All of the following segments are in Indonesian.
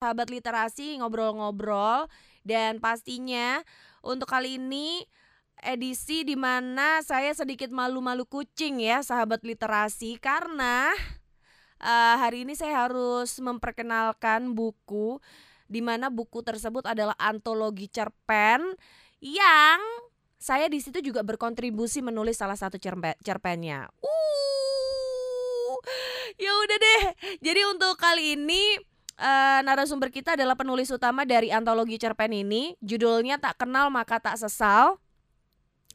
sahabat literasi ngobrol-ngobrol dan pastinya untuk kali ini edisi di mana saya sedikit malu-malu kucing ya sahabat literasi karena uh, hari ini saya harus memperkenalkan buku di mana buku tersebut adalah antologi cerpen yang saya di situ juga berkontribusi menulis salah satu cerpen cerpennya. Uh, ya udah deh. Jadi untuk kali ini uh, narasumber kita adalah penulis utama dari antologi cerpen ini. Judulnya Tak Kenal Maka Tak Sesal.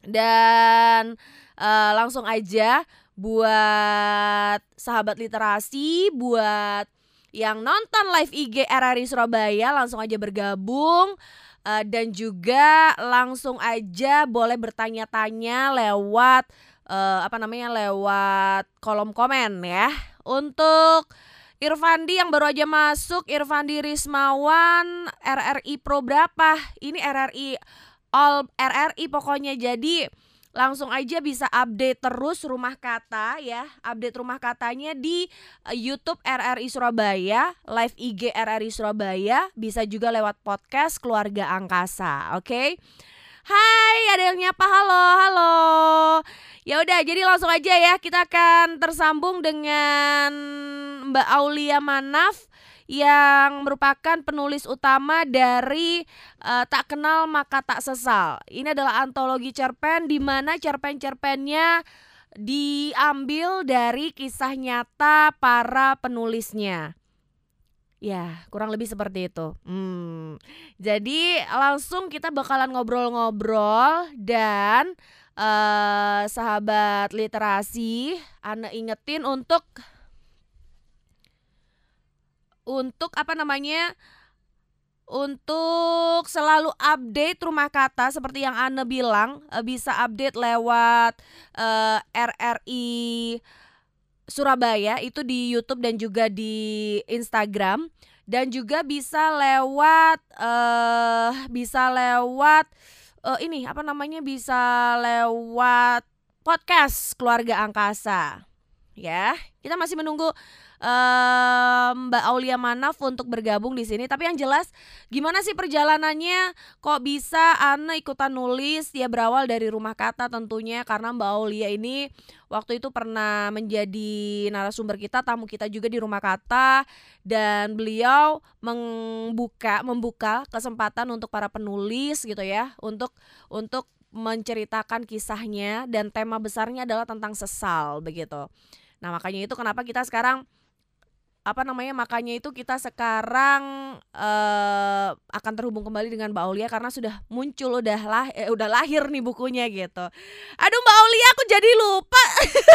Dan uh, langsung aja buat sahabat literasi, buat yang nonton live IG RRI Surabaya langsung aja bergabung uh, dan juga langsung aja boleh bertanya-tanya lewat uh, apa namanya lewat kolom komen ya. Untuk Irfandi yang baru aja masuk, Irfandi Rismawan, RRI Pro berapa? Ini RRI All RRI pokoknya. Jadi langsung aja bisa update terus rumah kata ya. Update rumah katanya di eh, YouTube RRI Surabaya, live IG RRI Surabaya, bisa juga lewat podcast Keluarga Angkasa, oke? Okay? Hai, ada yang nyapa. Halo, halo. Ya udah, jadi langsung aja ya kita akan tersambung dengan Mbak Aulia Manaf yang merupakan penulis utama dari uh, Tak Kenal Maka Tak Sesal. Ini adalah antologi cerpen di mana cerpen-cerpennya diambil dari kisah nyata para penulisnya. Ya, kurang lebih seperti itu. Hmm. Jadi langsung kita bakalan ngobrol-ngobrol dan uh, sahabat literasi, Ana ingetin untuk untuk apa namanya? Untuk selalu update rumah kata seperti yang Ana bilang, uh, bisa update lewat uh, eh, RRI Surabaya itu di YouTube dan juga di Instagram dan juga bisa lewat uh, bisa lewat uh, ini apa namanya bisa lewat podcast keluarga angkasa ya kita masih menunggu uh, Mbak Aulia Manaf untuk bergabung di sini. Tapi yang jelas, gimana sih perjalanannya? Kok bisa Ana ikutan nulis? Ya berawal dari rumah kata tentunya karena Mbak Aulia ini waktu itu pernah menjadi narasumber kita, tamu kita juga di rumah kata dan beliau membuka membuka kesempatan untuk para penulis gitu ya, untuk untuk menceritakan kisahnya dan tema besarnya adalah tentang sesal begitu. Nah, makanya itu kenapa kita sekarang apa namanya makanya itu kita sekarang uh, akan terhubung kembali dengan Mbak Aulia karena sudah muncul udah lah eh, udah lahir nih bukunya gitu. Aduh Mbak Aulia aku jadi lupa.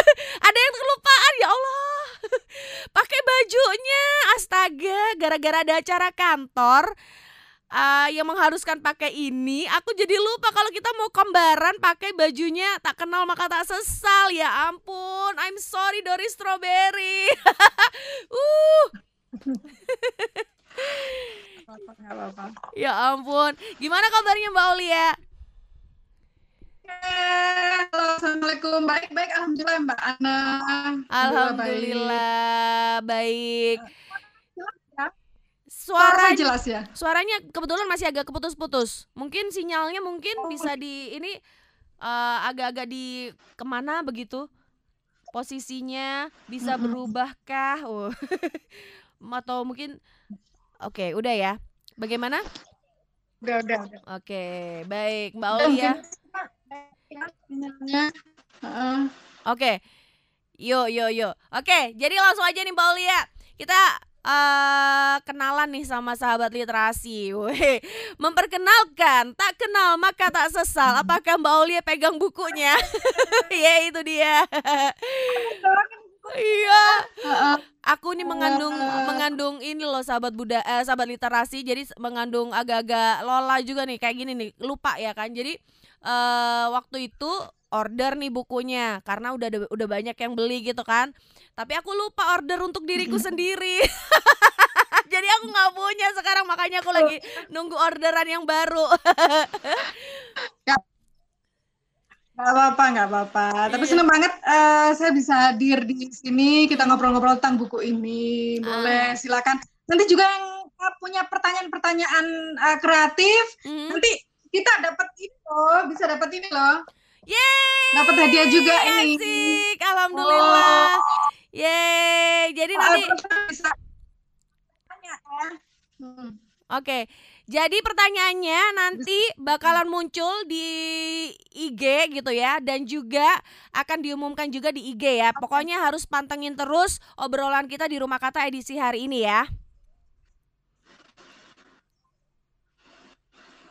Ada yang kelupaan ya Allah. Pakai bajunya astaga gara-gara ada acara kantor uh, yang mengharuskan pakai ini, aku jadi lupa kalau kita mau kembaran pakai bajunya tak kenal maka tak sesal. Ya ampun, I'm sorry Doris Strawberry. uh. ya ampun, gimana kabarnya Mbak Aulia? Halo, assalamualaikum. Baik-baik, alhamdulillah Mbak Ana. Alhamdulillah, baik. baik. Suara jelas ya. Suaranya kebetulan masih agak keputus-putus. Mungkin sinyalnya mungkin oh. bisa di ini uh, agak-agak di ke mana begitu posisinya bisa mm-hmm. berubahkah? Oh. Atau mungkin oke, okay, udah ya. Bagaimana? Udah, udah. udah. Oke, okay, baik, Mbak Oli ya. Oke. Okay. Yo yo yo. Oke, okay, jadi langsung aja nih Mbak Oli ya. Kita uh, kenalan nih sama sahabat literasi. Weh, memperkenalkan, tak kenal maka tak sesal. Apakah Mbak Aulia pegang bukunya? ya itu dia. Iya. Aku nih mengandung mengandung ini loh sahabat Buddha eh, sahabat literasi jadi mengandung agak-agak lola juga nih kayak gini nih. Lupa ya kan. Jadi uh, waktu itu order nih bukunya karena udah udah banyak yang beli gitu kan tapi aku lupa order untuk diriku sendiri jadi aku nggak punya sekarang makanya aku lagi nunggu orderan yang baru Gak apa-apa, gak apa-apa. Tapi iya. seneng banget uh, saya bisa hadir di sini. Kita ngobrol-ngobrol tentang buku ini. Boleh, ah. silakan. Nanti juga yang uh, punya pertanyaan-pertanyaan uh, kreatif, Mhm. nanti kita dapat ini loh, bisa dapat ini loh. Yeay, Dapat hadiah juga ini. asik, alhamdulillah. Oh, Yeay, jadi nanti bisa tanya ya. Hmm. Oke, jadi pertanyaannya nanti bakalan muncul di IG gitu ya, dan juga akan diumumkan juga di IG ya. Pokoknya harus pantengin terus obrolan kita di Rumah Kata edisi hari ini ya.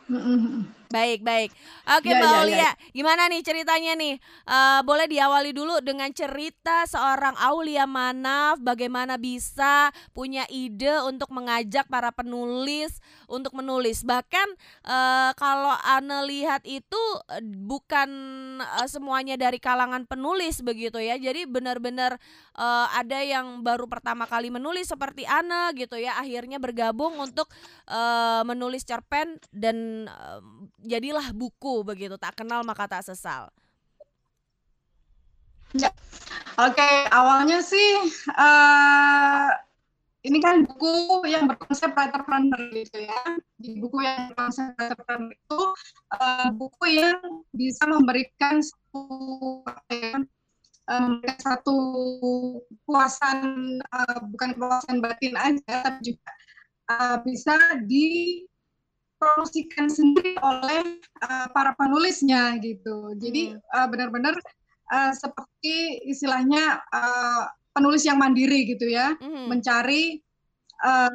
Hmm, hmm. Baik, baik. Oke, Ya, Mbak ya, ya. Gimana nih ceritanya nih? Eh, boleh diawali dulu dengan cerita seorang Aulia Manaf, bagaimana bisa punya ide untuk mengajak para penulis untuk menulis. Bahkan eh, kalau Ane lihat itu eh, bukan eh, semuanya dari kalangan penulis begitu ya. Jadi benar-benar eh, ada yang baru pertama kali menulis seperti Ane gitu ya, akhirnya bergabung untuk eh, menulis cerpen dan eh, jadilah buku begitu tak kenal maka tak sesal. Oke, awalnya sih eh ini kan buku yang berkonsep writer-planner gitu ya. Di buku yang berkonsep writer-planner itu eh, buku yang bisa memberikan satu ya, memberikan satu kepuasan eh, bukan kepuasan batin aja, tapi juga eh, bisa dipromosikan sendiri oleh eh, para penulisnya gitu. Jadi eh, benar-benar eh, seperti istilahnya eh, penulis yang mandiri gitu ya, Mhm. mencari eh,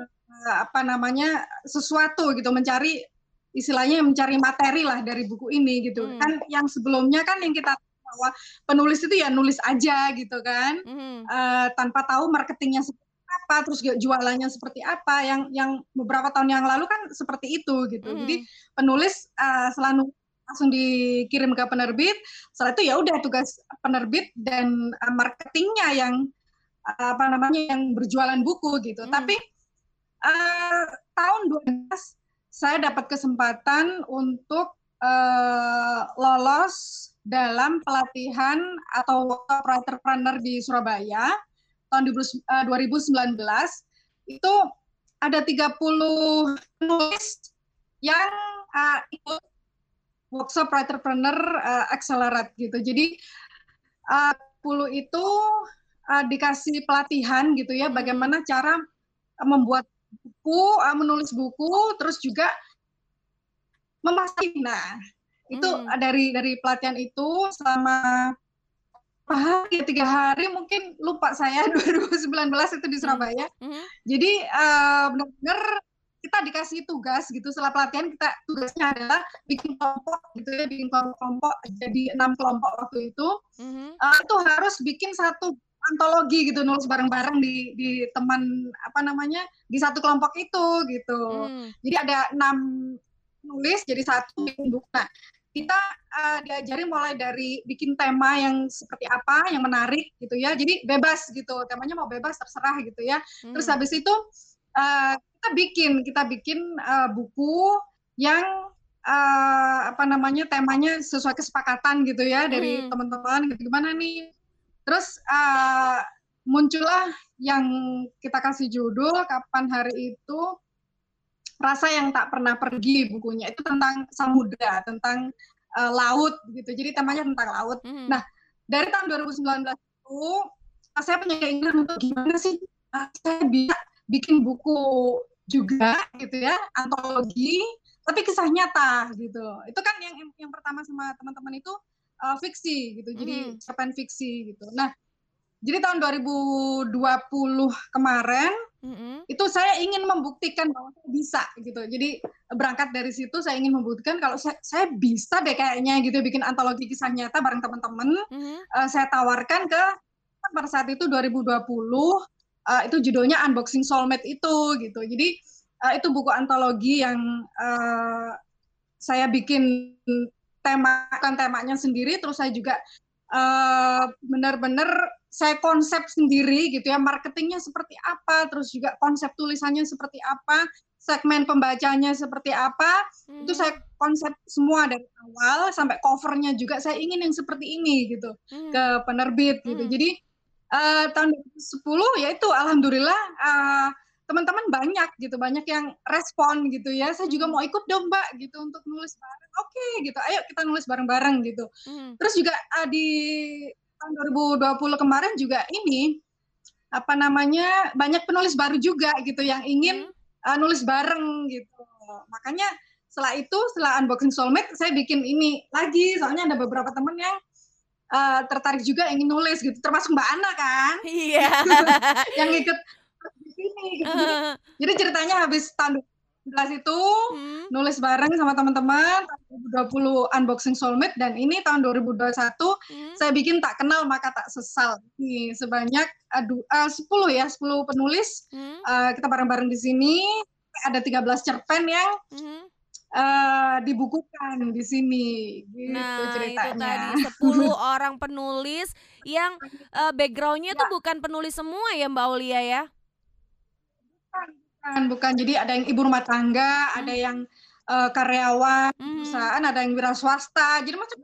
apa namanya sesuatu gitu, mencari istilahnya mencari materi lah dari buku ini gitu. Hmm. Kan yang sebelumnya kan yang kita tahu bahwa penulis itu ya nulis aja gitu kan, Mhm. eh, tanpa tahu marketingnya seperti apa, terus jualannya seperti apa. Yang yang beberapa tahun yang lalu kan seperti itu gitu. Mhm. Jadi penulis eh, selalu langsung dikirim ke penerbit. Setelah itu ya udah tugas penerbit dan eh, marketingnya yang eh, apa namanya yang berjualan buku gitu. Hmm. Tapi eh, tahun 2012 saya dapat kesempatan untuk eh, lolos dalam pelatihan atau workshop writer-planner di Surabaya tahun 2000 eh, 2019 itu ada 30 penulis yang eh, ikut workshop writerpreneur uh, accelerate gitu. Jadi uh, 10 itu uh, dikasih pelatihan gitu ya bagaimana cara uh, membuat buku, uh, menulis buku, terus juga memastikan. Nah, itu Hmm. uh, dari dari pelatihan itu selama hari, tiga hari mungkin lupa saya 2019 itu di Surabaya. Mhm. Jadi eh, benar-benar kita dikasih tugas gitu setelah pelatihan kita tugasnya adalah bikin kelompok gitu ya bikin kelompok jadi enam kelompok waktu itu Mhm. Eh, itu harus bikin satu antologi gitu nulis bareng-bareng di di teman apa namanya di satu kelompok itu gitu Mhm. jadi ada enam nulis jadi satu bikin buku nah kita eh, diajari mulai dari bikin tema yang seperti apa yang menarik gitu ya jadi bebas gitu temanya mau bebas terserah gitu ya Terus Mhm. habis itu eh, kita bikin kita bikin eh, buku yang eh, apa namanya temanya sesuai kesepakatan gitu ya dari Hmm. teman-teman gitu gimana nih. Terus eh, muncullah yang kita kasih judul kapan hari itu rasa yang tak pernah pergi bukunya. Itu tentang samudra tentang eh, laut gitu. Jadi temanya tentang laut. Mhm. Nah, dari tahun 2019 itu ah, saya punya keinginan untuk gimana sih ah, saya bisa bikin buku juga gitu ya antologi tapi kisah nyata gitu. Itu kan yang yang, pertama sama teman-teman itu uh, fiksi gitu. Jadi Mhm. cerpen fiksi gitu. Nah jadi tahun 2020 kemarin Mhm. itu saya ingin membuktikan bahwa saya bisa gitu. Jadi berangkat dari situ saya ingin membuktikan kalau saya, saya bisa deh kayaknya gitu bikin antologi kisah nyata bareng teman-teman. Mhm. Eh, saya tawarkan ke pada saat itu 2020 eh, itu judulnya Unboxing Soulmate itu gitu. Jadi eh, itu buku antologi yang eh, saya bikin temakan temanya sendiri terus saya juga benar-benar saya konsep sendiri gitu ya marketingnya seperti apa terus juga konsep tulisannya seperti apa segmen pembacanya seperti apa itu Mhm. saya konsep semua dari awal sampai covernya juga saya ingin yang seperti ini gitu Mhm. ke penerbit gitu Hmm. jadi eh, tahun 2010 ya itu alhamdulillah eh, teman-teman banyak gitu, banyak yang respon gitu ya. Saya juga mau ikut dong Mbak gitu untuk nulis bareng. Oke gitu, ayo kita nulis bareng-bareng gitu. Mhm. Terus juga uh, di tahun 2020 kemarin juga ini apa namanya banyak penulis baru juga gitu yang ingin Mhm. uh, nulis bareng gitu. Makanya setelah itu setelah unboxing soulmate saya bikin ini lagi soalnya ada beberapa teman yang uh, tertarik juga ingin nulis gitu termasuk Mbak Ana kan Iya. yang ikut di sini gitu. Jadi, jadi ceritanya habis tahun 2019 itu Mhm. nulis bareng sama teman-teman tahun 2020 unboxing soulmate dan ini tahun 2021 Mhm. saya bikin tak kenal maka tak sesal nih sebanyak adu, uh, 10 ya 10 penulis Mhm. uh, kita bareng-bareng di sini ada 13 cerpen yang Mhm. uh, dibukukan di sini gitu Nah, itu ceritanya. tadi 10 orang penulis yang uh, backgroundnya tuh bukan penulis semua ya Mbak Aulia ya? Bukan, bukan. Jadi ada yang ibu rumah tangga, ada Mhm. yang uh, karyawan Mhm. perusahaan, ada yang wira swasta. Jadi macam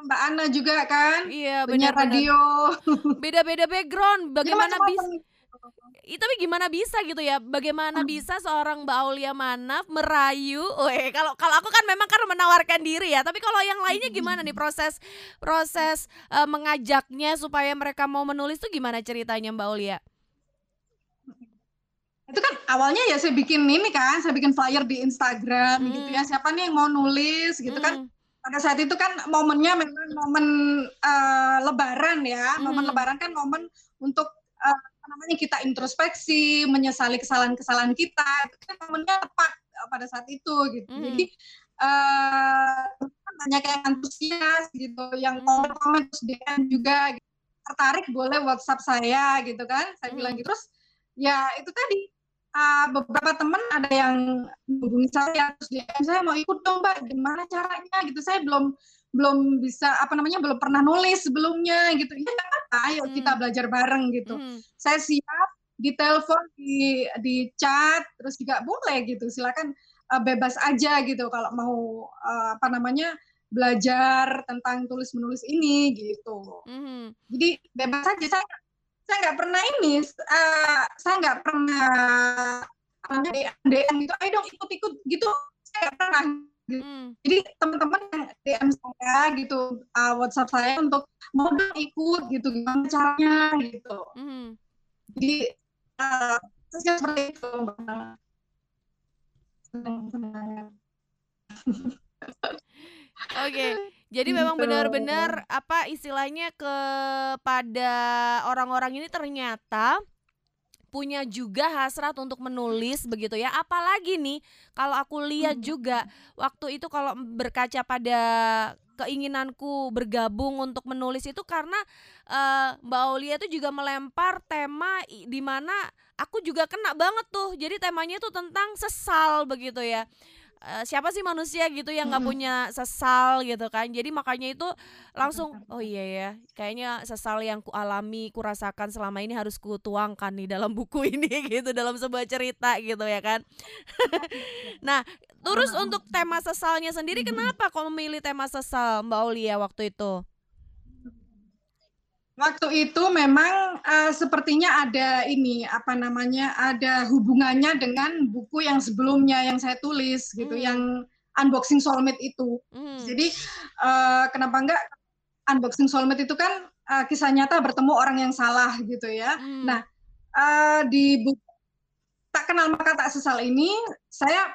Mbak Ana juga kan, Iya, penyiar benar-benar. radio. Beda-beda background. Bagaimana bisa? Ih, tapi gimana bisa gitu ya? Bagaimana bisa seorang Mbak Aulia Manaf merayu? Weh, kalau kalau aku kan memang kan menawarkan diri ya. Tapi kalau yang lainnya gimana nih proses proses uh, mengajaknya supaya mereka mau menulis tuh gimana ceritanya Mbak Aulia? Itu kan awalnya ya saya bikin ini kan, saya bikin flyer di Instagram gitu ya. Siapa nih yang mau nulis gitu kan. Mhm. Pada saat itu kan momennya memang momen uh, lebaran ya. Momen Mhm. lebaran kan momen untuk uh, apa namanya kita introspeksi, menyesali kesalahan-kesalahan kita. Itu kan momennya tepat uh, pada saat itu gitu. Mhm. Jadi uh, banyak yang antusias gitu, yang Mhm. komen-komen terus DM juga gitu. tertarik boleh WhatsApp saya gitu kan. Saya bilang Mhm. gitu terus ya itu tadi uh, beberapa teman ada yang menghubungi saya terus DM saya mau ikut dong mbak. Gimana caranya? Gitu. Saya belum belum bisa apa namanya belum pernah nulis sebelumnya gitu. Ya nggak apa ayo kita Mhm. belajar bareng gitu. Mhm. saya siap di telepon di di chat terus juga boleh gitu. Silakan uh, bebas aja gitu. Kalau mau uh, apa namanya belajar tentang tulis menulis ini gitu. Mhm. jadi bebas aja saya saya nggak pernah ini uh, saya nggak pernah DM gitu ayo dong ikut-ikut gitu saya nggak pernah Mhm. jadi teman-teman yang DM saya gitu uh, WhatsApp saya untuk mau dong ikut gitu gimana caranya gitu Mhm. jadi uh, seperti itu Mbak Nana. Senang-senang. Oke. Jadi memang Gitu. benar-benar apa istilahnya kepada orang-orang ini ternyata punya juga hasrat untuk menulis begitu ya. Apalagi nih kalau aku lihat Hmm. juga waktu itu kalau berkaca pada keinginanku bergabung untuk menulis itu karena eh, Mbak Aulia itu juga melempar tema di mana aku juga kena banget tuh. Jadi temanya itu tentang sesal begitu ya. Eh, siapa sih manusia gitu yang nggak punya sesal gitu kan? Jadi makanya itu langsung oh iya ya kayaknya sesal yang ku alami ku rasakan selama ini harus ku tuangkan nih dalam buku ini gitu dalam sebuah cerita gitu ya kan? Nah terus untuk tema sesalnya sendiri kenapa kok memilih tema sesal Mbak Aulia waktu itu Waktu itu memang uh, sepertinya ada ini apa namanya ada hubungannya dengan buku yang sebelumnya yang saya tulis gitu Hmm. yang unboxing soulmate itu. Mhm. Jadi uh, kenapa enggak unboxing soulmate itu kan uh, kisah nyata bertemu orang yang salah gitu ya. Hmm. Nah uh, di buku tak kenal maka tak sesal ini saya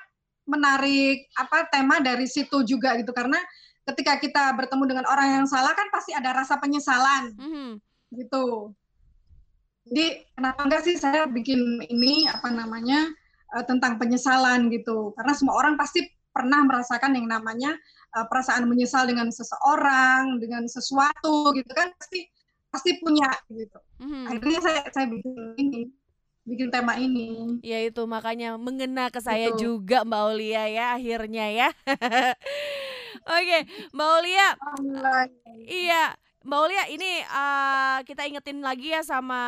menarik apa tema dari situ juga gitu karena ketika kita bertemu dengan orang yang salah kan pasti ada rasa penyesalan Mhm. gitu. Jadi kenapa enggak sih saya bikin ini apa namanya uh, tentang penyesalan gitu karena semua orang pasti pernah merasakan yang namanya uh, perasaan menyesal dengan seseorang dengan sesuatu gitu kan pasti pasti punya gitu. Mhm. Akhirnya saya saya bikin ini bikin tema ini. Ya itu makanya mengena ke saya Gitu. juga Mbak Aulia ya akhirnya ya. Oke, Mbak Alhamdulillah. iya Mbak Aulia ini eh, kita ingetin lagi ya sama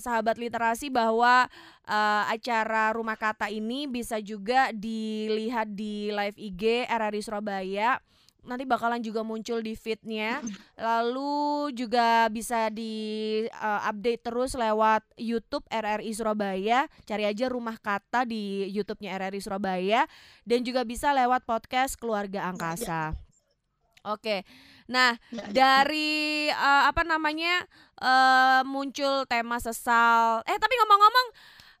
sahabat literasi bahwa eh, acara Rumah Kata ini bisa juga dilihat di live IG RRI Surabaya nanti bakalan juga muncul di feednya. Lalu juga bisa di uh, update terus lewat YouTube RRI Surabaya. Cari aja rumah kata di YouTube-nya RRI Surabaya. Dan juga bisa lewat podcast keluarga angkasa. Oke, nah ya, ya. dari uh, apa namanya uh, muncul tema sesal. Eh tapi ngomong-ngomong,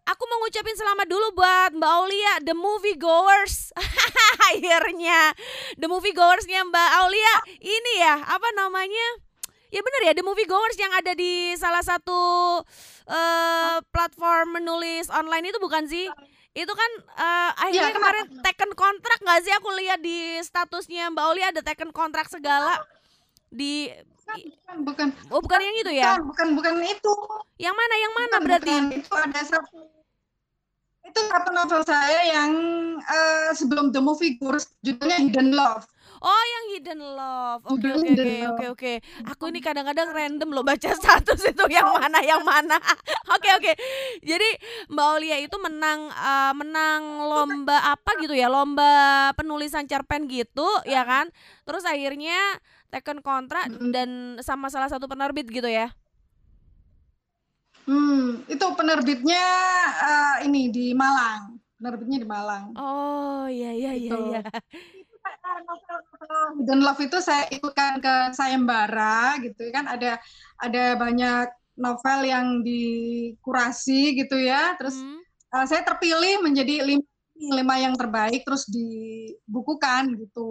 aku mau ngucapin selamat dulu buat Mbak Aulia the movie goers. Akhirnya. The movie goersnya Mbak Aulia. Ini ya apa namanya? Ya benar ya the movie goers yang ada di salah satu uh, platform menulis online itu bukan sih? Itu kan uh, akhirnya ya, kemarin taken kontrak nggak sih? Aku lihat di statusnya Mbak Aulia ada taken kontrak segala di bukan bukan oh bukan yang itu ya bukan bukan, bukan itu yang mana yang mana bukan, berarti bukan. itu ada satu itu satu novel saya yang uh, sebelum The Movie Gurus judulnya Hidden Love. Oh, yang Hidden Love. Oke, oke, oke, oke, oke. Aku ini kadang-kadang random loh baca status itu yang mana yang mana. Oke, oke. Jadi Mbak Olia itu menang uh, menang lomba apa gitu ya? Lomba penulisan cerpen gitu, ya kan? Terus akhirnya taken kontrak dan sama salah satu penerbit gitu ya. Hmm, itu penerbitnya uh, ini di Malang. Penerbitnya di Malang. Oh, iya iya iya gitu. iya. Dan Love itu saya ikutkan ke sayembara gitu kan ada ada banyak novel yang dikurasi gitu ya. Terus hmm. uh, saya terpilih menjadi lima lima yang terbaik terus dibukukan gitu.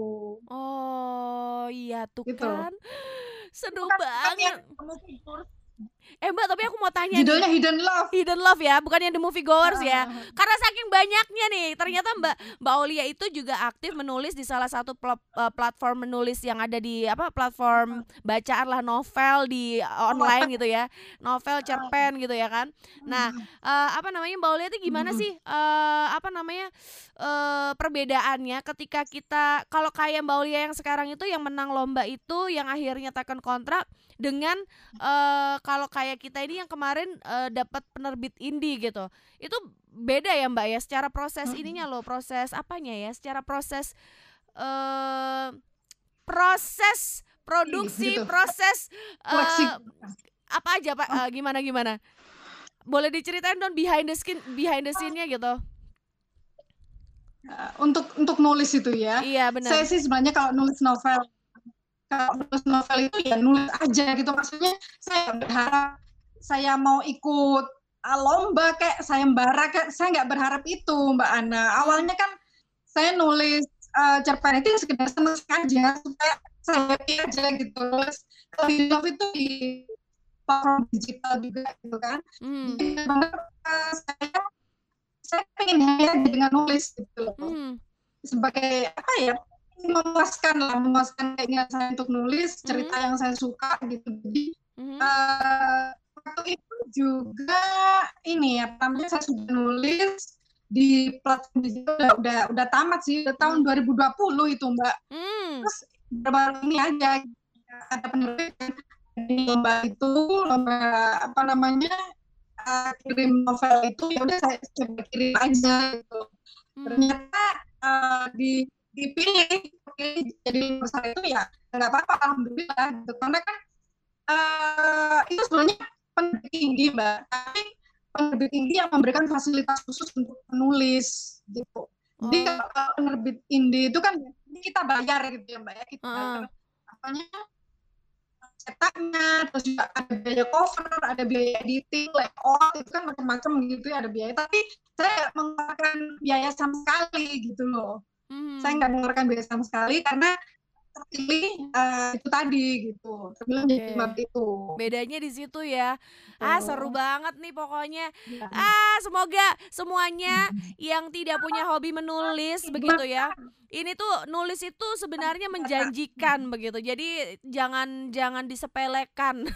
Oh, iya tuh gitu. kan. Seru banget. Eh Mbak, tapi aku mau tanya Judulnya nih. Hidden Love. Hidden Love ya, bukan yang The Movie Goers ya. Ah. Karena saking banyaknya nih, ternyata Mbak Mbak Olia itu juga aktif menulis di salah satu pl uh, platform menulis yang ada di apa platform bacaan lah novel di uh, online gitu ya. Novel cerpen gitu ya kan. Nah, uh, apa namanya Mbak Olia itu gimana sih uh, apa namanya uh, perbedaannya ketika kita kalau kayak Mbak Olia yang sekarang itu yang menang lomba itu yang akhirnya tekan kontrak dengan uh, kalau kayak kita ini yang kemarin uh, dapat penerbit indie gitu. Itu beda ya mbak ya? Secara proses ininya loh proses apanya ya? Secara proses uh, proses produksi gitu. proses uh, apa aja pak? Uh, gimana gimana? Boleh diceritain dong behind the skin behind the scene-nya gitu. Untuk untuk nulis itu ya. Iya benar. Saya sih sebenarnya kalau nulis novel kalau nulis novel itu ya nulis aja gitu. Maksudnya saya berharap saya mau ikut ah, lomba kayak sayembara kayak saya nggak berharap itu mbak Ana. Awalnya kan saya nulis uh, cerpen itu ya sekedar senang aja supaya saya happy aja gitu. Terus kalau itu di platform digital juga gitu kan. Hmm. jadi benar uh, saya saya pengen hanya dengan nulis gitu loh. Hmm. sebagai apa ya memuaskan lah memuaskan keinginan saya untuk nulis cerita mm yang saya suka gitu jadi mm uh, waktu itu juga ini ya pertama saya sudah nulis di platform digital udah, udah udah tamat sih udah tahun 2020 hmm. itu mbak mm. terus baru ini aja ada penerbit di lomba itu lomba apa namanya uh, kirim novel itu ya udah saya coba kirim aja gitu mm. ternyata uh, di dipilih jadi besar itu ya nggak apa-apa alhamdulillah gitu. Karena kan uh, itu sebenarnya penerbit tinggi mbak. Tapi penerbit tinggi yang memberikan fasilitas khusus untuk penulis gitu. Jadi oh. kalau penerbit indie itu kan kita bayar gitu ya mbak ya. Kita uh. bayar apanya? Cetaknya terus juga ada biaya cover ada biaya editing layout itu kan macam-macam gitu ya ada biaya. Tapi saya mengeluarkan biaya sama sekali gitu loh Hmm. Saya nggak mengeluarkan biaya sama sekali karena terpilih uh, itu tadi gitu terpilih okay. itu bedanya di situ ya ah seru banget nih pokoknya ya. ah semoga semuanya yang tidak punya hobi menulis begitu ya ini tuh nulis itu sebenarnya menjanjikan begitu. Jadi jangan jangan disepelekan.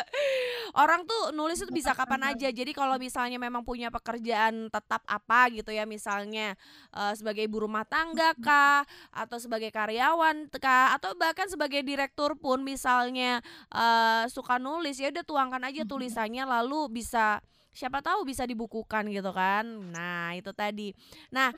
Orang tuh nulis itu bisa kapan aja. Jadi kalau misalnya memang punya pekerjaan tetap apa gitu ya, misalnya uh, sebagai ibu rumah tangga kah atau sebagai karyawan kah atau bahkan sebagai direktur pun misalnya uh, suka nulis ya udah tuangkan aja tulisannya lalu bisa siapa tahu bisa dibukukan gitu kan. Nah, itu tadi. Nah,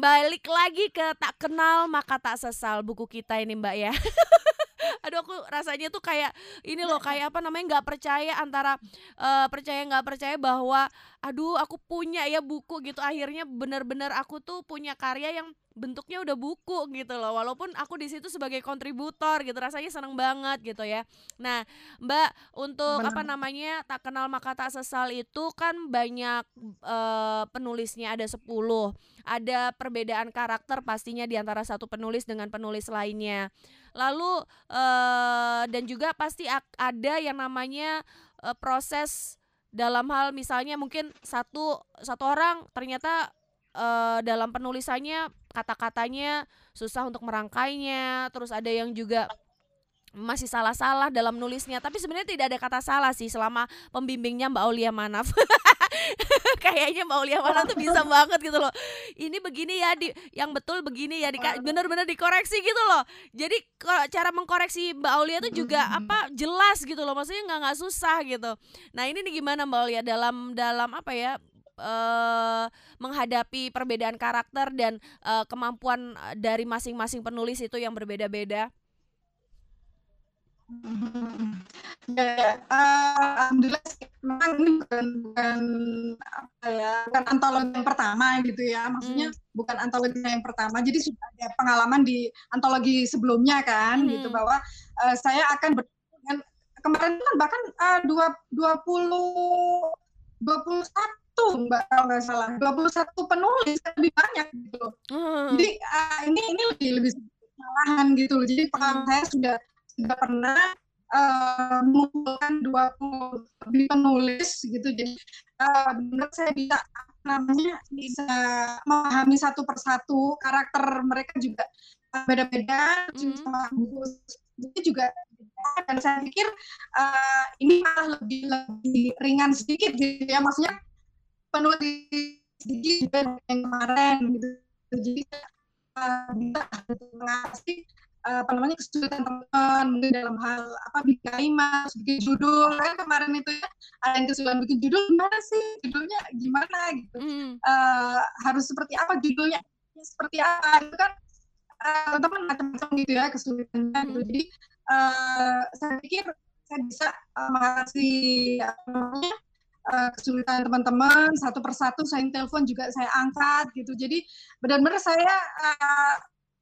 balik lagi ke tak kenal maka tak sesal buku kita ini Mbak ya. Aduh aku rasanya tuh kayak ini loh kayak apa namanya nggak percaya antara eh, percaya nggak percaya bahwa aduh aku punya ya buku gitu akhirnya benar-benar aku tuh punya karya yang bentuknya udah buku gitu loh walaupun aku di situ sebagai kontributor gitu rasanya seneng banget gitu ya. Nah Mbak untuk apa namanya tak kenal maka tak sesal itu kan banyak eh, penulisnya ada 10 ada perbedaan karakter pastinya di antara satu penulis dengan penulis lainnya. Lalu eh, dan juga pasti ada yang namanya eh, proses dalam hal misalnya mungkin satu satu orang ternyata eh, dalam penulisannya kata-katanya susah untuk merangkainya terus ada yang juga masih salah-salah dalam nulisnya. Tapi sebenarnya tidak ada kata salah sih selama pembimbingnya Mbak Aulia Manaf. Kayaknya Mbak Aulia Manaf tuh bisa banget gitu loh. Ini begini ya di yang betul begini ya di bener-bener dikoreksi gitu loh. Jadi kalau cara mengkoreksi Mbak Aulia tuh juga apa jelas gitu loh. Maksudnya nggak nggak susah gitu. Nah ini nih gimana Mbak Aulia? Dalam dalam apa ya uh, menghadapi perbedaan karakter dan uh, kemampuan eh, dari masing-masing penulis itu yang berbeda-beda? Ya, ya. Uh, alhamdulillah sih, memang ini bukan, bukan apa ya, bukan antologi yang pertama gitu ya. Maksudnya hmm. bukan antologi yang pertama. Jadi sudah ada pengalaman di antologi sebelumnya kan, hmm. gitu bahwa uh, saya akan ber kemarin kan bahkan uh, 20 21 Mbak kalau nggak salah. 21 penulis lebih banyak gitu loh. Hmm. Jadi eh, ini ini lebih lebih malahan gitu loh. Jadi pengalaman Hmm. saya sudah sudah pernah eh, mengumpulkan 20 lebih penulis gitu. Jadi eh, benar saya bisa namanya bisa memahami satu persatu karakter mereka juga eh, beda-beda sama buku itu juga dan saya pikir eh, ini malah lebih lebih ringan sedikit gitu ya maksudnya penulis sedikit juga yang kemarin gitu. Jadi eh, bisa mengatasi eh, apa namanya kesulitan teman mungkin dalam hal apa bikin kalimat bikin judul. Kan kemarin itu ya ada yang kesulitan bikin judul gimana sih? Judulnya gimana gitu. Mhm. Eh, harus seperti apa? Judulnya seperti apa? Itu kan eh, teman-teman macam-macam gitu ya kesulitannya gitu. Mhm. jadi eh, saya pikir saya bisa eh, mengatasi apa namanya eh, kesulitan teman-teman satu persatu saya telepon juga saya angkat gitu jadi benar-benar saya eh,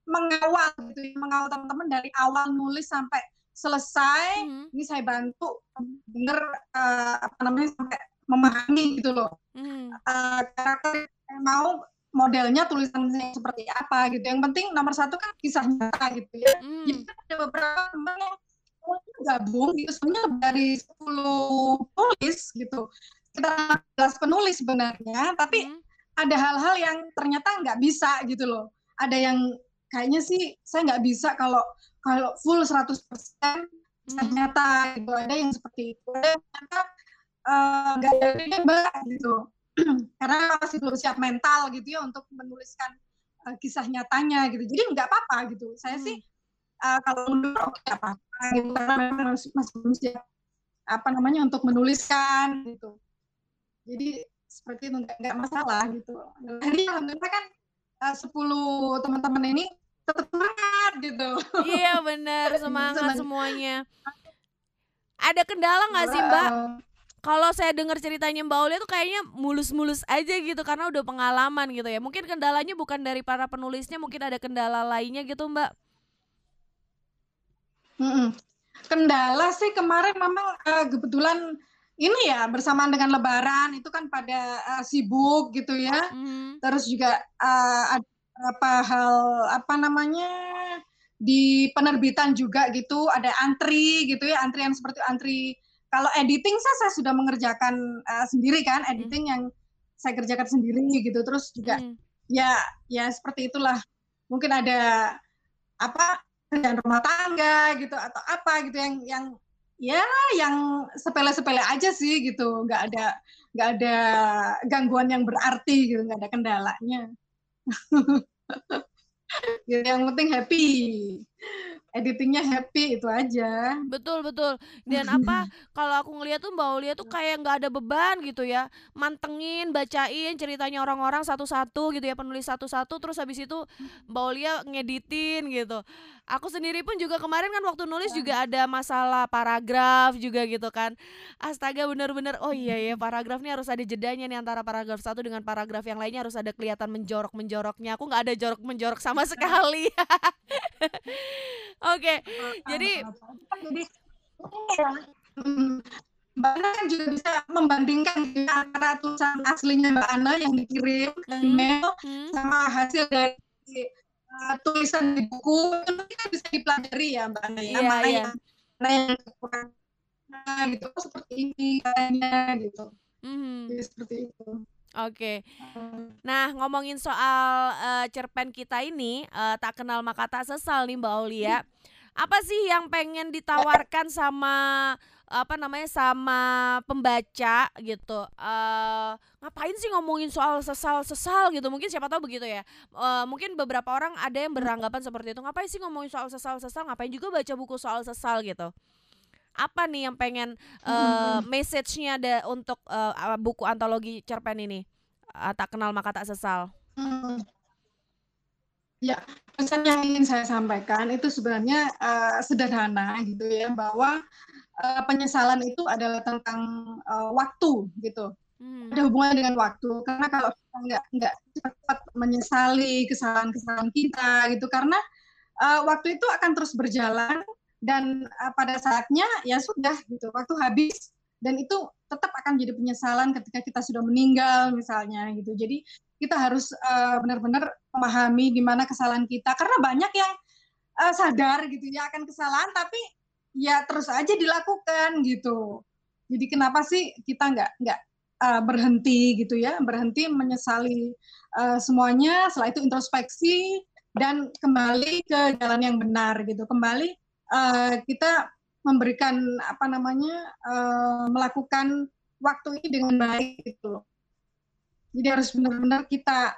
mengawal gitu ya, mengawal teman-teman dari awal nulis sampai selesai Mhm. ini saya bantu bener eh, apa namanya sampai memahami gitu loh Mhm. eh, karakter yang mau modelnya tulisannya seperti apa gitu yang penting nomor satu kan kisah nyata gitu ya jadi Mhm. kan ada beberapa teman yang gabung gitu. Sebenarnya dari 10 penulis gitu. Kita 15 penulis sebenarnya tapi Mhm. ada hal-hal yang ternyata nggak bisa gitu loh. Ada yang kayaknya sih saya nggak bisa kalau kalau full 100% kisah Mhm. nyata gitu. Ada yang seperti itu. Ada yang ternyata eh, nggak ada mbak gitu. Karena masih belum siap mental gitu ya untuk menuliskan eh, kisah nyatanya gitu. Jadi nggak apa-apa gitu. Saya Mhm. sih eh, kalau mundur oke nggak apa-apa gitu karena memang masih, masih belum siap apa namanya untuk menuliskan gitu jadi seperti itu nggak masalah gitu jadi alhamdulillah kan eh, 10 teman-teman ini tetap semangat gitu Iya benar, semangat semuanya. Ada kendala nggak sih Mbak? Kalau saya dengar ceritanya Mbak Aulia tuh kayaknya mulus-mulus aja gitu karena udah pengalaman gitu ya. Mungkin kendalanya bukan dari para penulisnya, mungkin ada kendala lainnya gitu Mbak. Mm-mm. Kendala sih kemarin memang eh, kebetulan ini ya bersamaan dengan Lebaran itu kan pada eh, sibuk gitu ya. Mhm. Terus juga eh, ada beberapa hal apa namanya di penerbitan juga gitu ada antri gitu ya antrian seperti antri kalau editing saya, saya sudah mengerjakan eh, sendiri kan editing yang saya kerjakan sendiri gitu terus juga Mhm. ya ya seperti itulah mungkin ada apa kerjaan rumah tangga gitu atau apa gitu yang yang ya yang sepele-sepele aja sih gitu. Nggak ada nggak ada gangguan yang berarti gitu nggak ada kendalanya. Gitu, yang penting happy editingnya happy itu aja. Betul betul. Dan apa kalau aku ngeliat tuh Mbak Aulia tuh kayak nggak ada beban gitu ya, mantengin, bacain ceritanya orang-orang satu-satu gitu ya, penulis satu-satu, terus habis itu Mbak Aulia ngeditin gitu. Aku sendiri pun juga kemarin kan waktu nulis juga ada masalah paragraf juga gitu kan. Astaga bener-bener oh iya ya paragraf ini harus ada jedanya nih antara paragraf satu dengan paragraf yang lainnya harus ada kelihatan menjorok-menjoroknya. Aku nggak ada jorok-menjorok sama sekali. Oke, jadi jadi hmm, Mbak Ana kan juga bisa membandingkan ya, antara tulisan aslinya Mbak Ana yang dikirim ke Hmm, email hmm. sama hasil dari uh, tulisan di buku itu nanti kan bisa dipelajari ya Mbak Ana ya Iya, mana iya. yang mana yang kekurangan gitu oh, seperti ini kayaknya gitu Mhm. jadi seperti itu Oke. Nah, ngomongin soal eh, cerpen kita ini, eh, tak kenal maka tak sesal nih Mbak Aulia. Apa sih yang pengen ditawarkan sama apa namanya sama pembaca gitu? Eh, ngapain sih ngomongin soal sesal-sesal gitu? Mungkin siapa tahu begitu ya. Eh, mungkin beberapa orang ada yang beranggapan seperti itu. Ngapain sih ngomongin soal sesal-sesal? Ngapain juga baca buku soal sesal gitu? Apa nih yang pengen eh, message-nya ada untuk eh, buku antologi cerpen ini? Eh, tak kenal maka tak sesal. Hmm. Ya, pesan yang ingin saya sampaikan itu sebenarnya uh, sederhana gitu ya, bahwa uh, penyesalan itu adalah tentang uh, waktu gitu. Hmm. Ada hubungan dengan waktu. Karena kalau kita nggak nggak cepat menyesali kesalahan-kesalahan kita gitu, karena uh, waktu itu akan terus berjalan dan uh, pada saatnya ya sudah gitu, waktu habis. Dan itu tetap akan jadi penyesalan ketika kita sudah meninggal misalnya gitu. Jadi kita harus uh, benar-benar memahami di mana kesalahan kita. Karena banyak yang uh, sadar gitu ya akan kesalahan tapi ya terus aja dilakukan gitu. Jadi kenapa sih kita nggak nggak uh, berhenti gitu ya? Berhenti menyesali uh, semuanya. Setelah itu introspeksi dan kembali ke jalan yang benar gitu. Kembali uh, kita memberikan apa namanya uh, melakukan waktu ini dengan baik gitu. Jadi harus benar-benar kita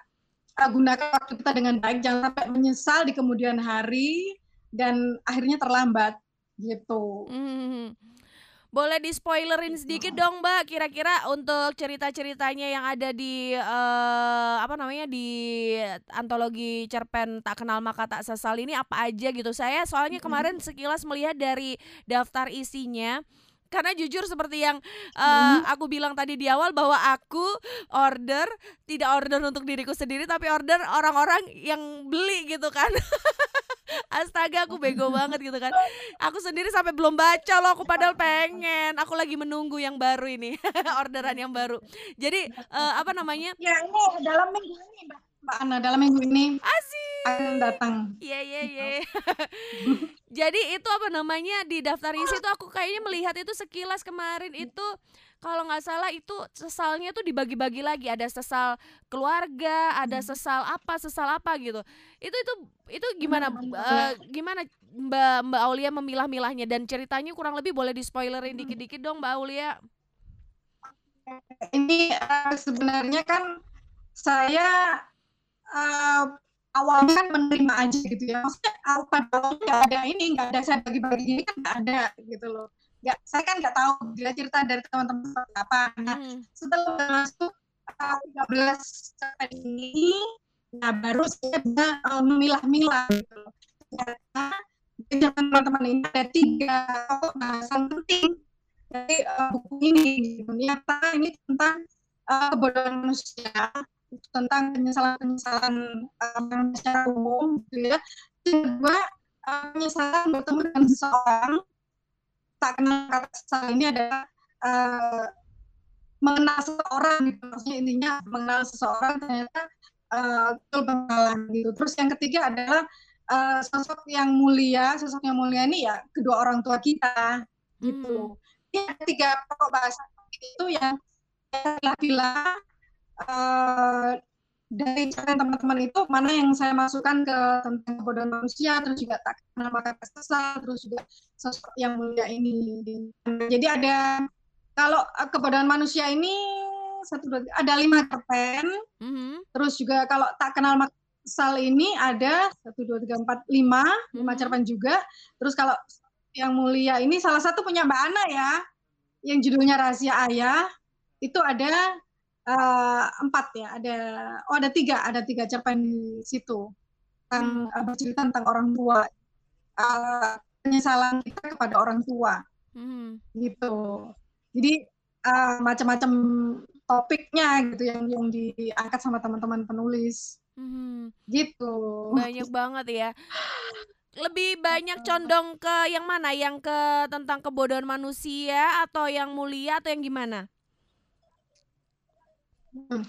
uh, gunakan waktu kita dengan baik, jangan sampai menyesal di kemudian hari dan akhirnya terlambat gitu. Hmm. Boleh di spoilerin sedikit dong, Mbak. Kira-kira untuk cerita-ceritanya yang ada di eh, apa namanya di antologi cerpen Tak Kenal Maka Tak Sesal ini apa aja gitu. Saya soalnya kemarin sekilas melihat dari daftar isinya karena jujur seperti yang eh, aku bilang tadi di awal bahwa aku order tidak order untuk diriku sendiri tapi order orang-orang yang beli gitu kan. Astaga aku bego banget gitu kan. Aku sendiri sampai belum baca loh Aku padahal pengen. Aku lagi menunggu yang baru ini Orderan yang baru. Jadi eh, apa namanya? Ya ini dalam minggu ini Mbak, Mbak Ana, dalam minggu ini Asik akan datang. Iya iya iya. Jadi itu apa namanya Di daftar isi tuh aku kayaknya melihat itu sekilas kemarin Itu kalau nggak salah itu sesalnya tuh dibagi-bagi lagi. Ada sesal keluarga ada sesal apa sesal apa gitu. Itu itu itu gimana eh, gimana mbak mbak Aulia memilah-milahnya? Dan ceritanya kurang lebih boleh di spoilerin dikit-dikit dong mbak Aulia. Ini uh, sebenarnya kan saya uh, awalnya kan menerima aja gitu ya. Maksudnya awal pada awalnya nggak ada ini, nggak ada saya bagi-bagi ini kan nggak ada gitu loh. Nggak, saya kan nggak tahu dia cerita dari teman-teman seperti apa. Nah, Hmm. setelah masuk uh, 13 cerpen ini, nah baru saya bisa uh, memilah-milah gitu loh. Ternyata di teman-teman ini ada tiga pokok bahasan penting dari uh, buku ini. Gitu. Ternyata ini tentang uh, kebodohan manusia, tentang penyesalan-penyesalan uh, secara umum, gitu ya. Kedua, uh, penyesalan bertemu dengan seseorang tak kenal kata sesal ini adalah uh, mengenal seseorang gitu. Maksudnya intinya mengenal seseorang ternyata uh, betul gitu. Terus yang ketiga adalah uh, sosok yang mulia sosok yang mulia ini ya kedua orang tua kita gitu. Ya tiga pokok bahasa itu yang saya pilih uh, dari cerita teman-teman itu mana yang saya masukkan ke tentang kebodohan manusia terus juga tak kenal maka sesal terus juga sosok yang mulia ini jadi ada kalau uh, kebodohan manusia ini satu dua ada lima cerpen Mhm. terus juga kalau tak kenal maka sal ini ada satu dua tiga empat lima lima Mhm. cerpen juga. Terus kalau yang mulia ini salah satu punya Mbak Ana ya, yang judulnya Rahasia Ayah itu ada eh, empat ya, ada oh ada tiga, ada tiga cerpen di situ tentang eh, bercerita tentang orang tua, Eh, penyesalan kita kepada orang tua Mhm. gitu. Jadi eh, macam-macam topiknya gitu yang yang diangkat sama teman-teman penulis Mhm. gitu. Banyak banget ya. Lebih banyak condong ke yang mana? Yang ke tentang kebodohan manusia atau yang mulia atau yang gimana? Hmm.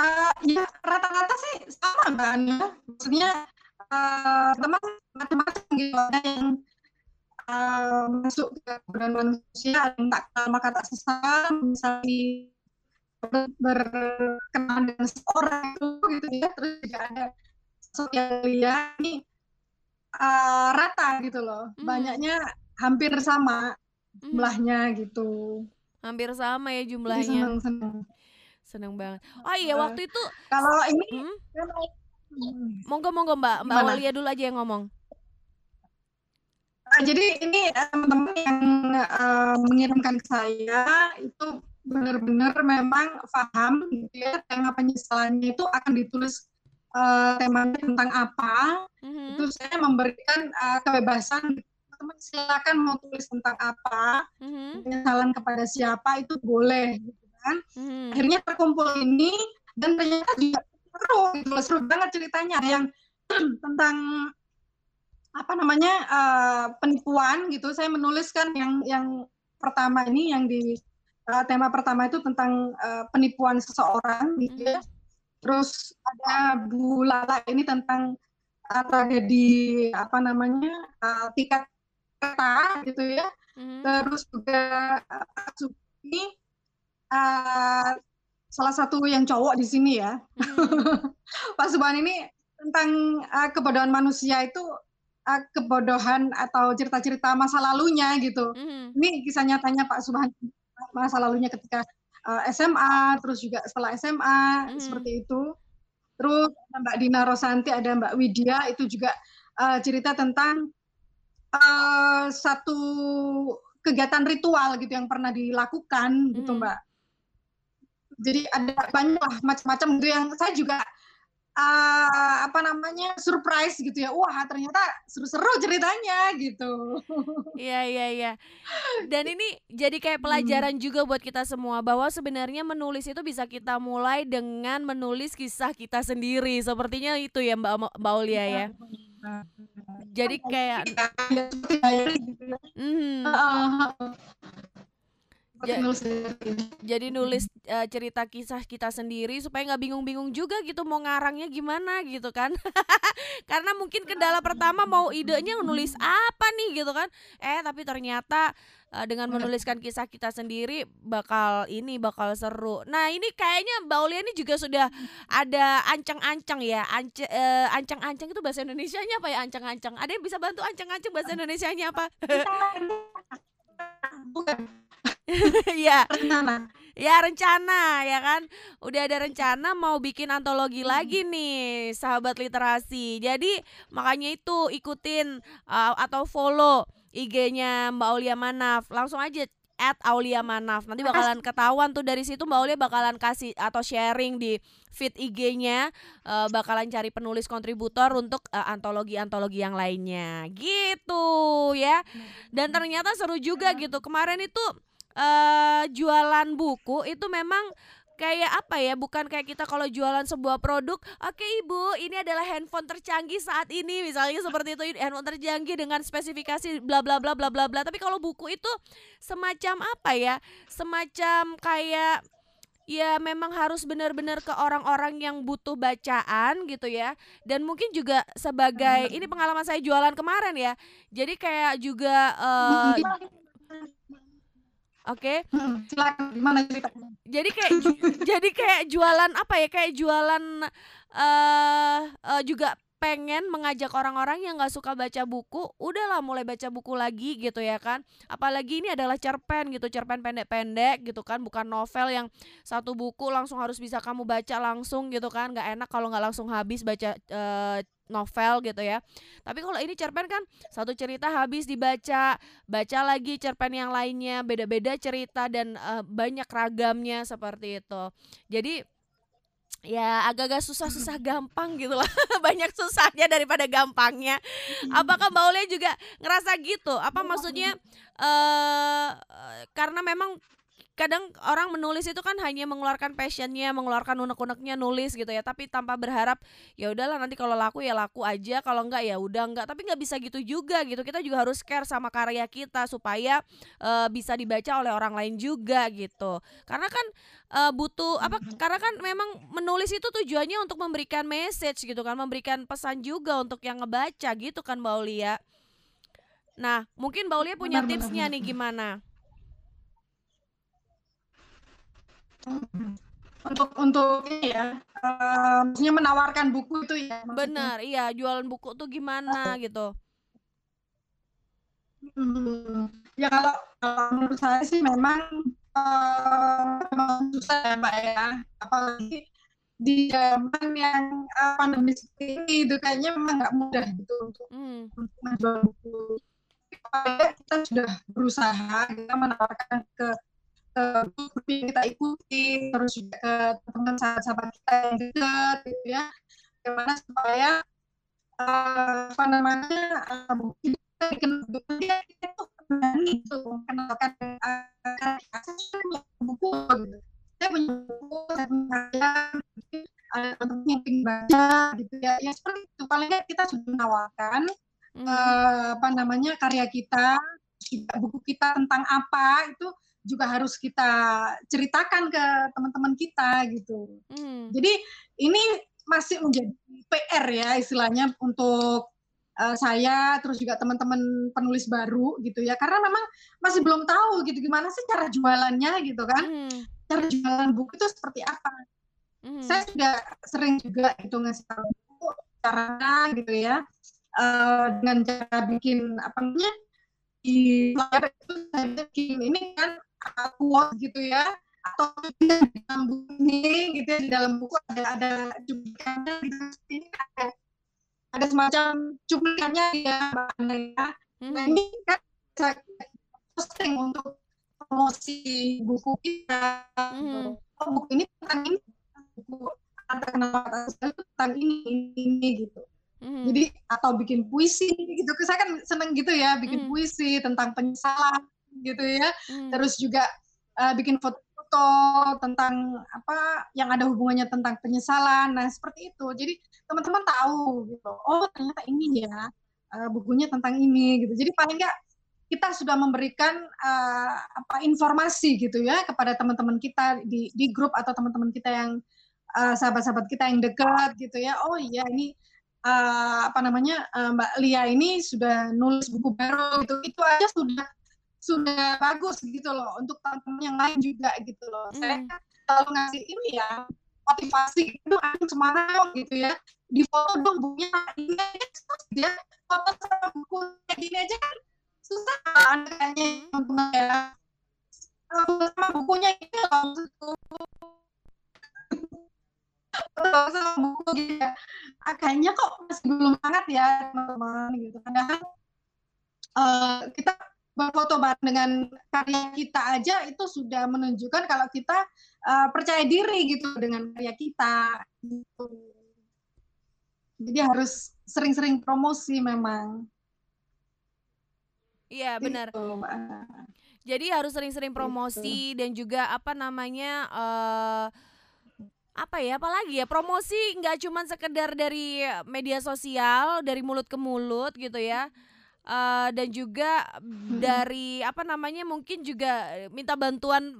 Eh, ya rata-rata sih sama Mbak Ana. Maksudnya teman macam-macam gitu ada yang eh, masuk ke kebodohan manusia, ada yang tak kenal maka tak sesal, misalnya ber- berkenalan dengan seorang itu gitu ya, terus juga ada sosok yang ini eh, rata gitu loh, Mhm. banyaknya hampir sama Mhm. jumlahnya gitu. Hampir sama ya jumlahnya. seneng-seneng. Seneng banget. Oh iya, waktu itu kalau ini hmm? Monggo monggo Mbak, Mbak Gimana? Aulia dulu aja yang ngomong. Nah, jadi ini eh, teman-teman yang eh, mengirimkan ke saya itu benar-benar memang paham gitu ya tema penyesalannya itu akan ditulis eh, temanya tentang apa. Mhm. Itu saya memberikan eh, kebebasan teman silakan mau tulis tentang apa, Mhm. penyesalan kepada siapa itu boleh gitu kan. Mhm. Akhirnya terkumpul ini dan ternyata juga seru gitu loh, seru banget ceritanya yang tentang apa namanya eh, penipuan gitu. Saya menuliskan yang yang pertama ini yang di eh, tema pertama itu tentang eh, penipuan seseorang gitu ya. Mhm. Terus ada Bu Lala ini tentang eh, tragedi apa namanya eh, tiket kereta gitu ya. Mhm. Terus juga Pak Suki eh, salah satu yang cowok di sini ya. Mhm. Pak Subhan ini tentang uh, kebodohan manusia itu uh, kebodohan atau cerita-cerita masa lalunya gitu. Mhm. Ini kisah nyatanya Pak Subhan masa lalunya ketika uh, SMA, terus juga setelah SMA Mhm. seperti itu. Terus ada Mbak Dina Rosanti, ada Mbak Widya itu juga uh, cerita tentang uh, satu kegiatan ritual gitu yang pernah dilakukan gitu Mhm. Mbak. Jadi ada banyak lah macam-macam gitu yang saya juga uh, apa namanya surprise gitu ya. Wah ternyata seru-seru ceritanya gitu. Iya iya iya. Dan ini jadi kayak Hmm. pelajaran juga buat kita semua bahwa sebenarnya menulis itu bisa kita mulai dengan menulis kisah kita sendiri. Sepertinya itu ya Mbak Mbak Aulia ya. Jadi kayak Ya, Ja- nulis jadi nulis eh, cerita kisah kita sendiri supaya nggak bingung-bingung juga gitu mau ngarangnya gimana gitu kan. Karena mungkin kendala pertama mau idenya nulis apa nih gitu kan. Eh tapi ternyata eh, dengan menuliskan kisah kita sendiri bakal ini bakal seru. Nah ini kayaknya Mbak Aulia ini juga sudah ada ancang-ancang ya eh, ancang-ancang itu bahasa Indonesianya apa ya? Ancang-ancang. Ada yang bisa bantu ancang-ancang bahasa Indonesianya apa? Bukan Iya. Rencana. Ya rencana ya kan? Udah ada rencana mau bikin antologi Hmm. lagi nih Sahabat literasi. Jadi makanya itu ikutin uh, Atau follow IG-nya Mbak Aulia Manaf. Langsung aja at Aulia Manaf. Nanti bakalan ketahuan tuh dari situ Mbak Aulia bakalan kasih Atau sharing di feed IG-nya uh, Bakalan cari penulis kontributor Untuk uh, antologi-antologi yang lainnya. Gitu ya. Dan ternyata seru juga gitu. Kemarin itu eh jualan buku itu memang kayak apa ya bukan kayak kita kalau jualan sebuah produk oke ibu ini adalah handphone tercanggih saat ini. Misalnya seperti itu handphone tercanggih dengan spesifikasi bla bla bla bla bla bla. Tapi kalau buku itu semacam apa ya semacam kayak ya memang harus benar-benar ke orang-orang yang butuh bacaan gitu ya. Dan mungkin juga sebagai ini pengalaman saya jualan kemarin ya. Jadi kayak juga eh, oke. Hmm, silakan. Gimana ceritanya? jadi kayak jadi kayak jualan apa ya? Kayak jualan eh eh, juga pengen mengajak orang-orang yang nggak suka baca buku, udahlah mulai baca buku lagi gitu ya kan. Apalagi ini adalah cerpen gitu, cerpen pendek-pendek gitu kan, bukan novel yang satu buku langsung harus bisa kamu baca langsung gitu kan. Nggak enak kalau nggak langsung habis baca uh, novel gitu ya. Tapi kalau ini cerpen kan satu cerita habis dibaca, baca lagi cerpen yang lainnya, beda-beda cerita dan uh, banyak ragamnya seperti itu. Jadi ya agak-agak susah-susah gampang gitu lah banyak susahnya daripada gampangnya. Apakah Mbak Ulia juga ngerasa gitu? Apa maksudnya uh, karena memang kadang orang menulis itu kan hanya mengeluarkan passionnya, mengeluarkan unek-uneknya nulis gitu ya, tapi tanpa berharap ya udahlah nanti kalau laku ya laku aja, kalau enggak ya udah enggak. Tapi nggak bisa gitu juga gitu. Kita juga harus care sama karya kita supaya uh, bisa dibaca oleh orang lain juga gitu. Karena kan uh, butuh apa? Karena kan memang menulis itu tujuannya untuk memberikan message gitu kan, memberikan pesan juga untuk yang ngebaca gitu kan Mbak Ulia. Nah, mungkin Mbak Ulia punya tipsnya nih gimana? Untuk untuk ini ya uh, maksudnya menawarkan buku itu ya maksudnya. benar iya jualan buku tuh gimana gitu hmm, ya kalau, kalau menurut saya sih memang uh, memang susah ya mbak ya apalagi di zaman yang uh, pandemi seperti ini itu kayaknya memang nggak mudah gitu untuk hmm. menjual buku kita sudah berusaha kita menawarkan ke grup kita ikuti terus juga ke teman sahabat-sahabat kita yang dekat gitu ya. Bagaimana supaya uh, apa namanya uh, kita bikin dia itu berani itu mengenalkan uh, buku gitu. Saya punya buku saya punya ada teman-teman yang ingin baca gitu ya. Ya seperti itu. Paling kita sudah menawarkan hmm. uh, apa namanya karya kita buku kita tentang apa itu juga harus kita ceritakan ke teman-teman kita gitu. Hmm. Jadi ini masih menjadi PR ya istilahnya untuk uh, saya terus juga teman-teman penulis baru gitu ya karena memang masih belum tahu gitu gimana sih cara jualannya gitu kan. Hmm. Cara jualan buku itu seperti apa. Hmm. Saya sudah sering juga itu ngasih tahu cara gitu ya. Uh, dengan cara bikin apa namanya di layar itu saya bikin ini kan quote gitu ya atau di dalam buku ini gitu ya di dalam buku ada ada cuplikannya gitu ini ada ada semacam cuplikannya ya mbak Ana ya hmm. nah ini kan saya posting untuk promosi buku kita hmm. oh buku ini tentang ini buku kenapa itu tentang ini ini gitu hmm. jadi atau bikin puisi gitu saya kan seneng gitu ya bikin hmm. puisi tentang penyesalan gitu ya. Hmm. Terus juga uh, bikin foto-foto tentang apa yang ada hubungannya tentang penyesalan. Nah, seperti itu. Jadi teman-teman tahu gitu. Oh, ternyata ini ya uh, bukunya tentang ini gitu. Jadi paling enggak kita sudah memberikan uh, apa informasi gitu ya kepada teman-teman kita di di grup atau teman-teman kita yang sahabat-sahabat uh, kita yang dekat gitu ya. Oh iya ini uh, apa namanya uh, Mbak Lia ini sudah nulis buku baru gitu. Itu aja sudah sudah bagus gitu loh untuk teman-teman yang lain juga gitu loh. Hmm. Saya kan selalu ngasih ini ya motivasi itu aku semangat gitu ya. Di foto dong bukunya ini aja dia foto sama buku gini aja kan susah kan kayaknya teman-teman ya. Sama bukunya ini loh foto sama buku gitu ya. Agaknya kok masih belum sangat ya teman-teman gitu. Padahal uh, kita berfoto bareng dengan karya kita aja itu sudah menunjukkan kalau kita uh, percaya diri gitu dengan karya kita gitu. Jadi harus sering-sering promosi memang. Iya benar. Gitu, Jadi harus sering-sering promosi gitu. dan juga apa namanya uh, apa ya apalagi ya promosi nggak cuma sekedar dari media sosial dari mulut ke mulut gitu ya uh, dan juga dari apa namanya mungkin juga minta bantuan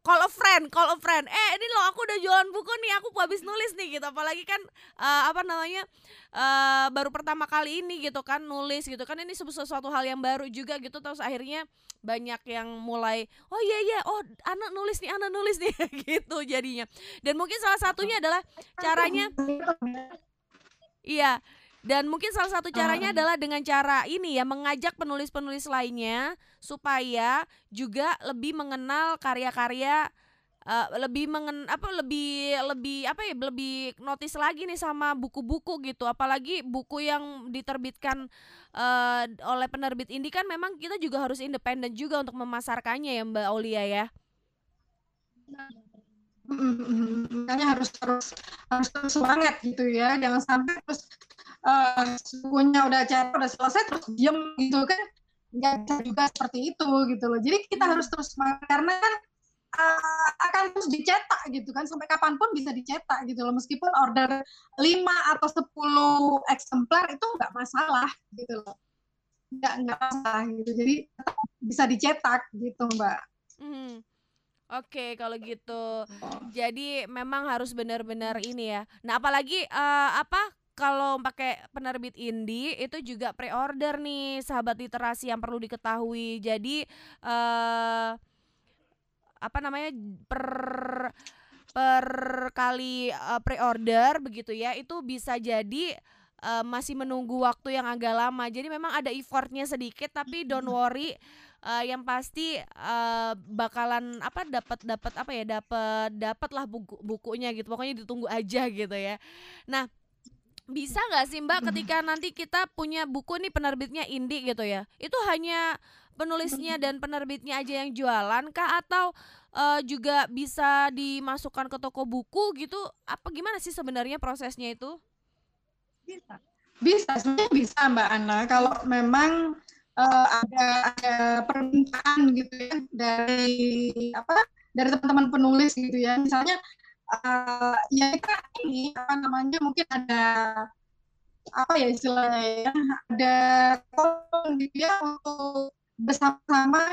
call a friend, call a friend. Eh ini loh aku udah jualan buku nih, aku habis nulis nih gitu. Apalagi kan uh, apa namanya uh, baru pertama kali ini gitu kan nulis gitu kan ini sesuatu hal yang baru juga gitu. Terus akhirnya banyak yang mulai oh iya iya oh anak nulis nih anak nulis nih gitu jadinya. Dan mungkin salah satunya adalah caranya Iya, Dan mungkin salah satu caranya uh. adalah dengan cara ini ya mengajak penulis-penulis lainnya supaya juga lebih mengenal karya-karya uh, lebih mengen apa lebih lebih apa ya lebih notice lagi nih sama buku-buku gitu. Apalagi buku yang diterbitkan uh, oleh penerbit ini kan memang kita juga harus independen juga untuk memasarkannya ya Mbak Aulia ya. Makanya harus terus harus terus semangat gitu ya. Jangan sampai terus uh, udah cara udah selesai terus diem gitu kan nggak bisa juga seperti itu gitu loh jadi kita hmm. harus terus semangat karena kan uh, akan terus dicetak gitu kan sampai kapan pun bisa dicetak gitu loh meskipun order 5 atau 10 eksemplar itu nggak masalah gitu loh nggak nggak masalah gitu jadi bisa dicetak gitu mbak hmm. Oke, kalau gitu. Jadi memang harus benar-benar ini ya. Nah, apalagi uh, apa kalau pakai penerbit indie itu juga pre-order nih, sahabat literasi yang perlu diketahui. Jadi uh, apa namanya per per kali uh, pre-order begitu ya, itu bisa jadi uh, masih menunggu waktu yang agak lama. Jadi memang ada effortnya sedikit, tapi don't worry uh, yang pasti uh, bakalan apa dapat dapat apa ya dapat dapat lah buku bukunya gitu pokoknya ditunggu aja gitu ya nah bisa nggak sih mbak ketika nanti kita punya buku nih penerbitnya indie gitu ya? Itu hanya penulisnya dan penerbitnya aja yang jualan kah? Atau uh, juga bisa dimasukkan ke toko buku gitu? Apa gimana sih sebenarnya prosesnya itu? Bisa. Bisa sebenarnya bisa mbak Ana kalau memang uh, ada ada permintaan gitu ya dari apa dari teman-teman penulis gitu ya. Misalnya uh, ya kita ini apa namanya mungkin ada apa ya istilahnya ya ada gitu ya untuk bersama-sama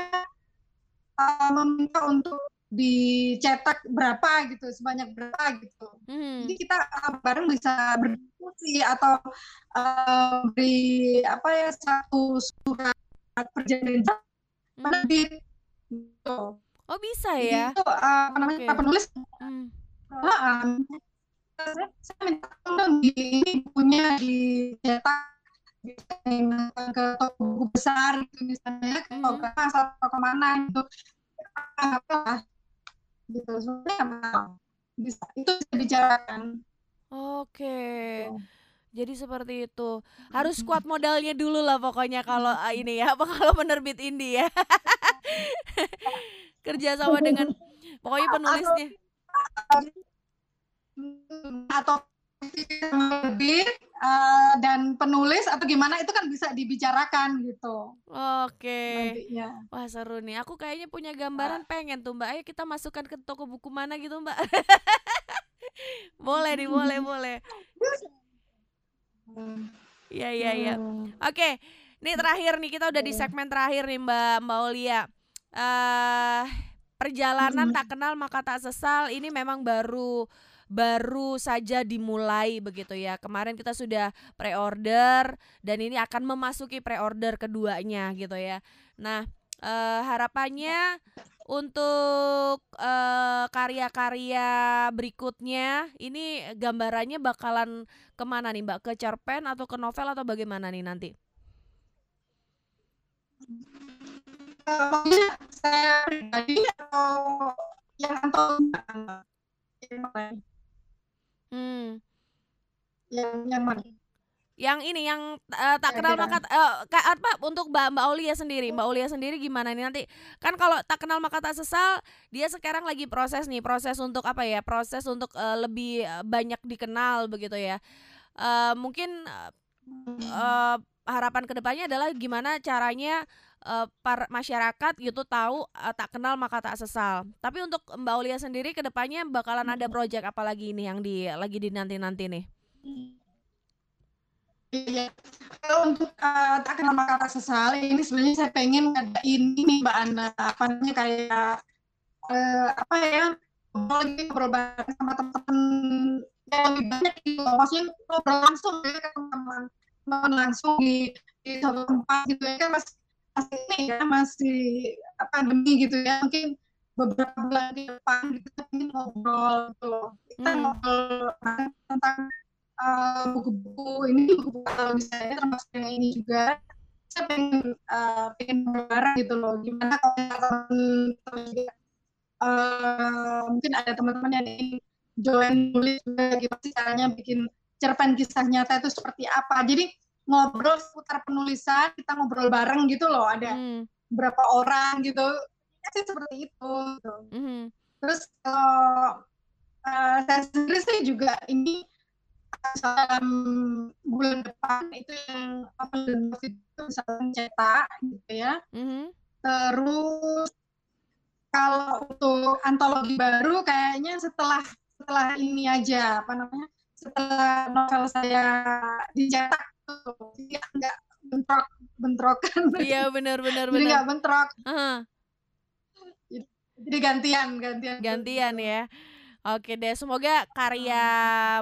uh, meminta untuk dicetak berapa gitu sebanyak berapa gitu hmm. jadi kita uh, bareng bisa berdiskusi atau uh, beri apa ya satu surat perjanjian hmm. penerbit gitu oh bisa ya itu uh, apa namanya okay. penulis hmm. Uh, saya, saya minta tolong di ini punya dicetak ke toko buku besar gitu misalnya ke toko hmm. asal toko mana gitu. Apa gitu. Sebenarnya bisa. Itu bisa dibicarakan. Oke. Gitu. jadi seperti itu. Harus kuat modalnya dulu lah pokoknya kalau uh, ini ya. Apa kalau penerbit indie ya. Kerja sama dengan pokoknya penulisnya. atau lebih uh, dan penulis atau gimana itu kan bisa dibicarakan gitu. Oke. Wah seru nih. Aku kayaknya punya gambaran pengen tuh Mbak. Ayo kita masukkan ke toko buku mana gitu Mbak. boleh nih, boleh, boleh. Iya, iya, iya. Oke. Nih terakhir nih kita udah di segmen terakhir nih Mbak Mbak Olia. Uh, perjalanan tak kenal maka tak sesal ini memang baru baru saja dimulai begitu ya. Kemarin kita sudah pre-order dan ini akan memasuki pre-order keduanya gitu ya. Nah, uh, harapannya untuk uh, karya-karya berikutnya ini gambarannya bakalan ke mana nih Mbak? Ke cerpen atau ke novel atau bagaimana nih nanti? Saya pribadi atau yang Hmm. Yang yang mana? Yang ini yang uh, tak kenal maka uh, apa untuk Mbak Mbak Aulia sendiri. Mbak Aulia sendiri gimana nih nanti? Kan kalau tak kenal maka tak sesal, dia sekarang lagi proses nih, proses untuk apa ya? Proses untuk uh, lebih banyak dikenal begitu ya. Uh, mungkin uh, harapan ke depannya adalah gimana caranya uh, para masyarakat gitu tahu uh, tak kenal maka tak sesal. Tapi untuk Mbak Aulia sendiri ke depannya bakalan ada proyek apa lagi ini yang di lagi dinanti-nanti nih? Iya, kalau untuk uh, tak kenal maka tak sesal ini sebenarnya saya pengen ada ini nih Mbak Ana. Apa namanya kayak uh, apa ya ngobrol lagi ngobrol bareng sama teman-teman yang lebih banyak gitu maksudnya ngobrol langsung ya teman-teman langsung di di satu tempat gitu ya. Kan mas masih ini ya masih pandemi gitu ya mungkin beberapa bulan di depan gitu kita ingin ngobrol gitu kita hmm. ngobrol tentang uh, buku-buku ini buku-buku kalau misalnya termasuk yang ini juga. Saya pengen uh, pengen bareng gitu loh gimana kalau teman-teman juga uh, mungkin ada teman-teman yang ingin join nulis juga gimana sih caranya bikin cerpen kisah nyata itu seperti apa. Jadi ngobrol seputar penulisan kita ngobrol bareng gitu loh ada hmm. berapa orang gitu ya sih seperti itu gitu. hmm. terus kalau uh, saya sendiri sih juga ini dalam bulan depan itu yang apa itu misalnya cetak gitu ya hmm. terus kalau untuk antologi baru kayaknya setelah setelah ini aja apa namanya setelah novel saya dicetak tuh nggak bentrok bentrokan. Iya benar benar jadi nggak bentrok. Uh. jadi gantian gantian. Gantian ya. Oke deh semoga karya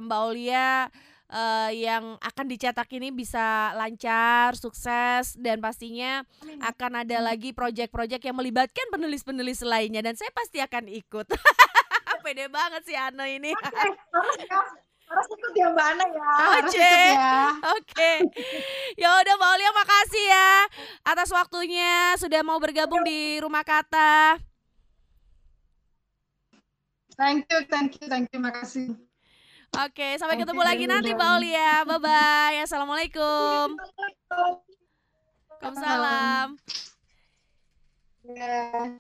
Mbak Olia uh, yang akan dicetak ini bisa lancar, sukses dan pastinya akan ada lagi proyek-proyek yang melibatkan penulis-penulis lainnya dan saya pasti akan ikut. Pede banget sih Ana ini. Okay, harus ikut ya Mbak Ana ya. Oke. Ya. Oke. Ya udah Mbak Olia makasih ya atas waktunya sudah mau bergabung di Rumah Kata. Thank you, thank you, thank you, makasih. Oke, sampai ketemu lagi nanti Mbak Olia. Bye bye. Assalamualaikum. Waalaikumsalam. Yeah.